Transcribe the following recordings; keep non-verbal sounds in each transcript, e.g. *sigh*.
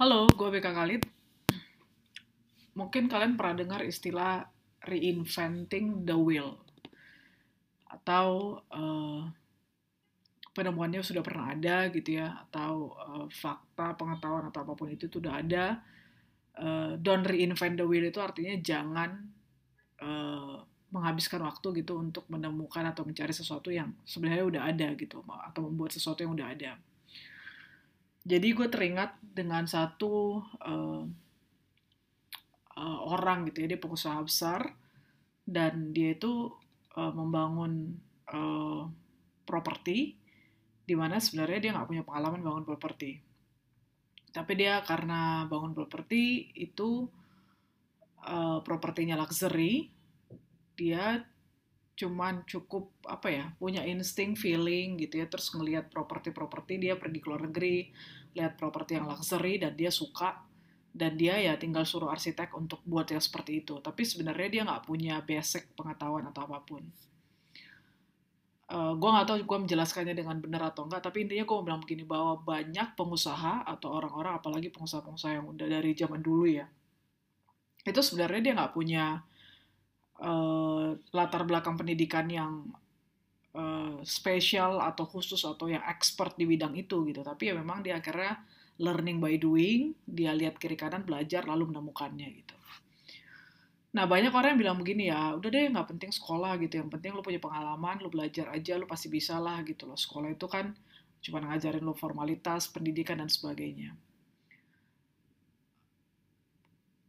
Halo, gue BK Khalid. Mungkin kalian pernah dengar istilah reinventing the wheel. Atau uh, penemuannya sudah pernah ada gitu ya. Atau uh, fakta, pengetahuan atau apa pun itu sudah ada. Uh, don't reinvent the wheel itu artinya jangan uh, menghabiskan waktu gitu untuk menemukan atau mencari sesuatu yang sebenarnya udah ada gitu. Atau membuat sesuatu yang udah ada jadi gue teringat dengan satu uh, uh, orang gitu ya dia pengusaha besar dan dia itu uh, membangun uh, properti di mana sebenarnya dia nggak punya pengalaman bangun properti. Tapi dia karena bangun properti itu uh, propertinya luxury dia cuman cukup apa ya punya insting feeling gitu ya terus ngelihat properti-properti dia pergi ke luar negeri lihat properti yang luxury dan dia suka dan dia ya tinggal suruh arsitek untuk buat yang seperti itu. Tapi sebenarnya dia nggak punya basic pengetahuan atau apa pun. Uh, eh, gue nggak tahu gue menjelaskannya dengan benar atau enggak tapi intinya gue bilang begini bahwa banyak pengusaha atau orang-orang apalagi pengusaha-pengusaha yang udah dari zaman dulu ya itu sebenarnya dia nggak punya uh, latar belakang pendidikan yang uh, spesial atau khusus atau yang expert di bidang itu gitu. Tapi ya memang dia akhirnya learning by doing dia lihat kiri kanan belajar lalu menemukannya gitu. Nah banyak orang yang bilang begini ya udah deh nggak penting sekolah gitu. Yang penting lu punya pengalaman lu belajar aja lu pasti bisa lah gitu loh. Sekolah itu kan cuma ngajarin lu formalitas pendidikan dan sebagainya.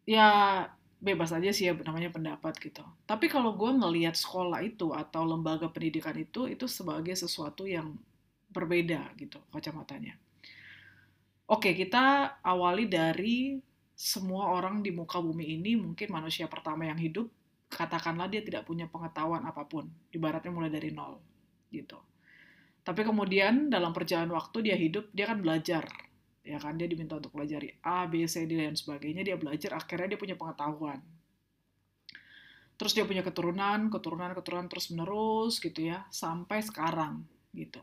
Ya bebas aja sih ya namanya pendapat gitu. Tapi kalau gue ngelihat sekolah itu atau lembaga pendidikan itu itu sebagai sesuatu yang berbeda gitu kacamatanya. Oke, kita awali dari semua orang di muka bumi ini mungkin manusia pertama yang hidup katakanlah dia tidak punya pengetahuan apa pun, ibaratnya mulai dari nol gitu. Tapi kemudian dalam perjalanan waktu dia hidup, dia kan belajar ya kan dia diminta untuk belajar A, B, C, D dan sebagainya. Dia belajar akhirnya dia punya pengetahuan. Terus dia punya keturunan keturunan keturunan terus menerus gitu ya sampai sekarang gitu.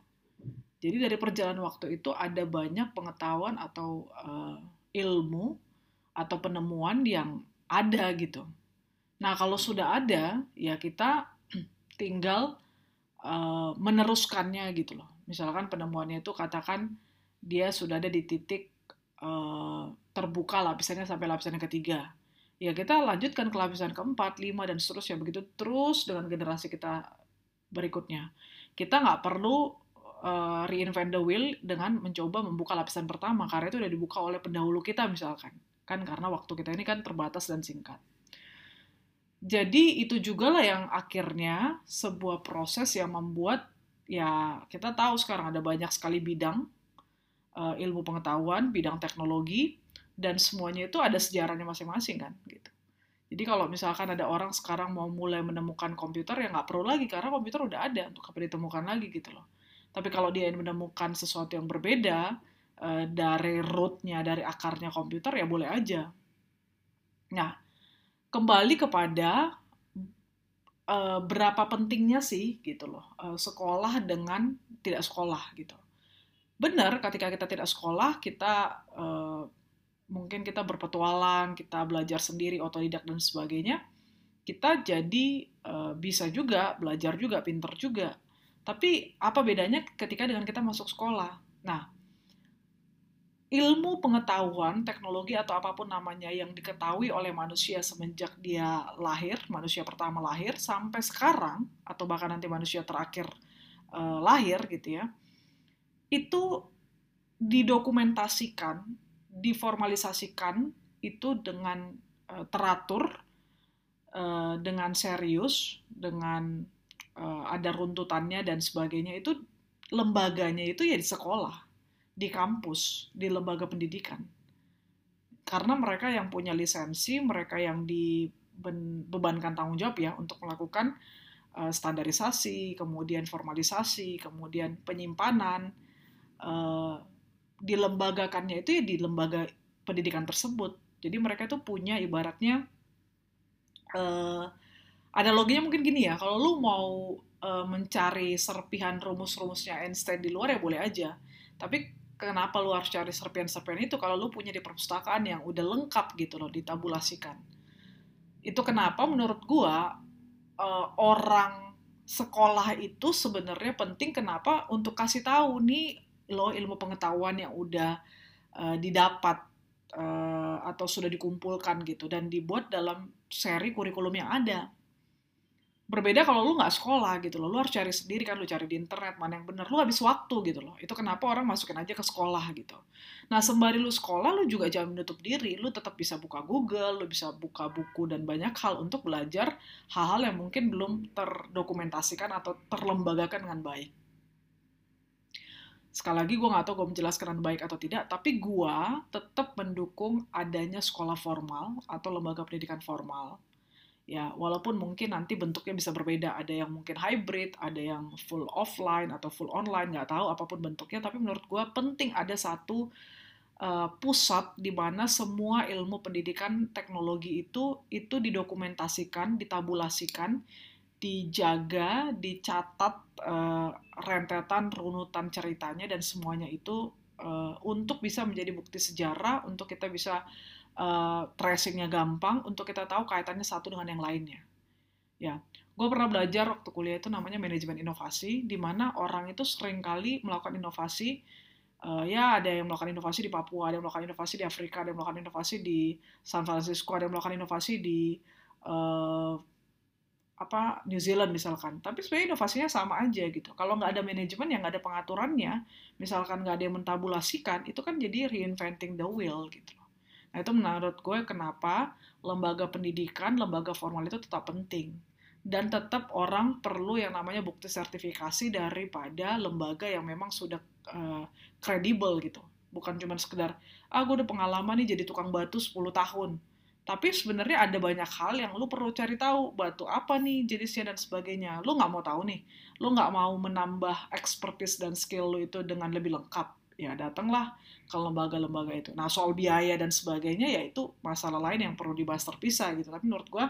Jadi dari perjalanan waktu itu ada banyak pengetahuan atau uh, ilmu atau penemuan yang ada gitu. Nah kalau sudah ada ya kita *clears throat* tinggal uh, meneruskannya gitu loh. Misalkan penemuannya itu katakan dia sudah ada di titik uh, terbuka lapisannya sampai lapisan yang ketiga. Ya kita lanjutkan ke lapisan keempat, lima, dan seterusnya. Begitu terus dengan generasi kita berikutnya. Kita nggak perlu uh, reinvent the wheel dengan mencoba membuka lapisan pertama, karena itu udah dibuka oleh pendahulu kita misalkan. Kan karena waktu kita ini kan terbatas dan singkat. Jadi itu juga lah yang akhirnya sebuah proses yang membuat ya kita tahu sekarang ada banyak sekali bidang uh, ilmu pengetahuan, bidang teknologi, dan semuanya itu ada sejarahnya masing-masing kan gitu. Jadi kalau misalkan ada orang sekarang mau mulai menemukan komputer ya nggak perlu lagi karena komputer udah ada untuk apa ditemukan lagi gitu loh. Tapi kalau dia menemukan sesuatu yang berbeda uh, dari rootnya, dari akarnya komputer ya boleh aja. Nah, kembali kepada uh, berapa pentingnya sih gitu loh uh, sekolah dengan tidak sekolah gitu benar ketika kita tidak sekolah kita uh, mungkin kita berpetualang kita belajar sendiri otodidak dan sebagainya kita jadi uh, bisa juga belajar juga pinter juga. Tapi apa bedanya ketika dengan kita masuk sekolah? Nah ilmu pengetahuan teknologi atau apa pun namanya yang diketahui oleh manusia semenjak dia lahir manusia pertama lahir sampai sekarang atau bahkan nanti manusia terakhir uh, lahir gitu ya itu didokumentasikan, diformalisasikan itu dengan uh, teratur, uh, dengan serius, dengan uh, ada runtutannya dan sebagainya itu lembaganya itu ya di sekolah, di kampus, di lembaga pendidikan. Karena mereka yang punya lisensi, mereka yang dibebankan tanggung jawab ya untuk melakukan standarisasi, kemudian formalisasi, kemudian penyimpanan, uh, dilembagakannya itu ya di lembaga pendidikan tersebut. Jadi mereka itu punya ibaratnya uh, analoginya mungkin gini ya, kalau lu mau uh, mencari serpihan rumus-rumusnya Einstein di luar ya boleh aja. Tapi kenapa lu harus cari serpian-serpian itu kalau lu punya di perpustakaan yang udah lengkap gitu loh ditabulasikan itu kenapa menurut gua uh, orang sekolah itu sebenarnya penting kenapa untuk kasih tahu nih lo ilmu pengetahuan yang udah uh, didapat uh, atau sudah dikumpulkan gitu dan dibuat dalam seri kurikulum yang ada. Berbeda kalau lu nggak sekolah gitu loh lu harus cari sendiri kan lu cari di internet mana yang bener lu habis waktu gitu loh. Itu kenapa orang masukin aja ke sekolah gitu. Nah sembari lu sekolah lu juga jangan menutup diri lu tetap bisa buka Google lu bisa buka buku dan banyak hal untuk belajar hal-hal yang mungkin belum terdokumentasikan atau terlembagakan dengan baik sekali lagi gue nggak tahu gue menjelaskan dengan baik atau tidak tapi gue tetap mendukung adanya sekolah formal atau lembaga pendidikan formal. Ya walaupun mungkin nanti bentuknya bisa berbeda. Ada yang mungkin hybrid ada yang full offline atau full online nggak tahu apa pun bentuknya. Tapi menurut gue penting ada satu uh, pusat di mana semua ilmu pendidikan teknologi itu itu didokumentasikan ditabulasikan dijaga dicatat uh, rentetan runutan ceritanya dan semuanya itu uh, untuk bisa menjadi bukti sejarah untuk kita bisa uh, tracingnya gampang untuk kita tahu kaitannya satu dengan yang lainnya. Ya, gue pernah belajar waktu kuliah itu namanya manajemen inovasi, di mana orang itu sering kali melakukan inovasi. Uh, ya, ada yang melakukan inovasi di Papua, ada yang melakukan inovasi di Afrika, ada yang melakukan inovasi di San Francisco, ada yang melakukan inovasi di uh, apa New Zealand misalkan. Tapi sebenarnya inovasinya sama aja gitu. Kalau nggak ada manajemen yang nggak ada pengaturannya, misalkan nggak ada yang mentabulasikan, itu kan jadi reinventing the wheel gitu. Nah, itu menurut gue kenapa lembaga pendidikan, lembaga formal itu tetap penting. Dan tetap orang perlu yang namanya bukti sertifikasi daripada lembaga yang memang sudah eh, kredibel uh, gitu. Bukan cuma sekedar, ah gue udah pengalaman nih jadi tukang batu 10 tahun. Tapi sebenarnya ada banyak hal yang lu perlu cari tahu. Batu apa nih jenisnya dan sebagainya. Lu nggak mau tahu nih. Lu nggak mau menambah expertise dan skill lu itu dengan lebih lengkap ya datanglah ke lembaga-lembaga itu. Nah soal biaya dan sebagainya ya itu masalah lain yang perlu dibahas terpisah gitu. Tapi menurut gue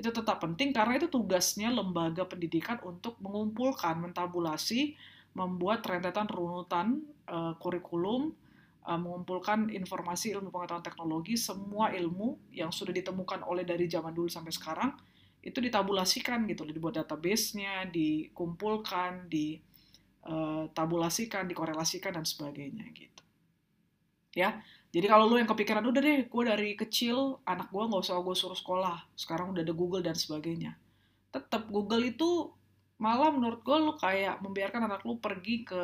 itu tetap penting karena itu tugasnya lembaga pendidikan untuk mengumpulkan, mentabulasi, membuat rentetan runutan uh, kurikulum, mengumpulkan informasi ilmu pengetahuan teknologi, semua ilmu yang sudah ditemukan oleh dari zaman dulu sampai sekarang itu ditabulasikan gitu, dibuat database-nya, dikumpulkan, di uh, tabulasikan, dikorelasikan dan sebagainya gitu. Ya, jadi kalau lu yang kepikiran udah deh, gue dari kecil anak gue nggak usah gue suruh sekolah, sekarang udah ada Google dan sebagainya. Tetap Google itu malah menurut gue lu kayak membiarkan anak lu pergi ke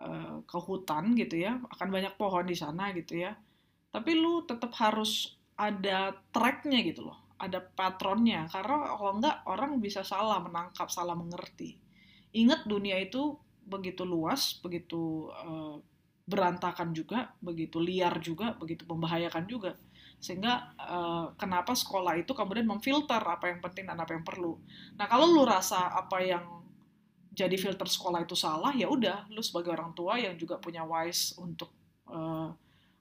uh, ke hutan gitu ya, akan banyak pohon di sana gitu ya. Tapi lu tetap harus ada tracknya gitu loh, ada patronnya, karena kalau enggak orang bisa salah menangkap, salah mengerti ingat dunia itu begitu luas, begitu uh, berantakan juga, begitu liar juga, begitu membahayakan juga. Sehingga uh, kenapa sekolah itu kemudian memfilter apa yang penting dan apa yang perlu. Nah, kalau lu rasa apa yang jadi filter sekolah itu salah, ya udah, lu sebagai orang tua yang juga punya wise untuk uh,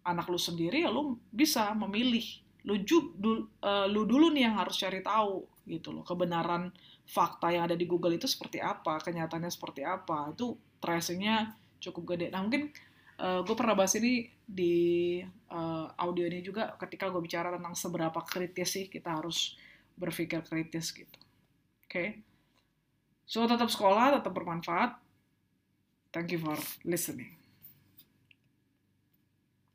anak lu sendiri, ya lu bisa memilih. Lu, ju, du, uh, lu dulu nih yang harus cari tahu gitu loh kebenaran fakta yang ada di Google itu seperti apa, kenyataannya seperti apa, itu tracingnya cukup gede. Nah mungkin uh, eh, gue pernah bahas ini di uh, audio ini juga ketika gue bicara tentang seberapa kritis sih kita harus berpikir kritis gitu. Oke, okay? So tetap sekolah, tetap bermanfaat. Thank you for listening.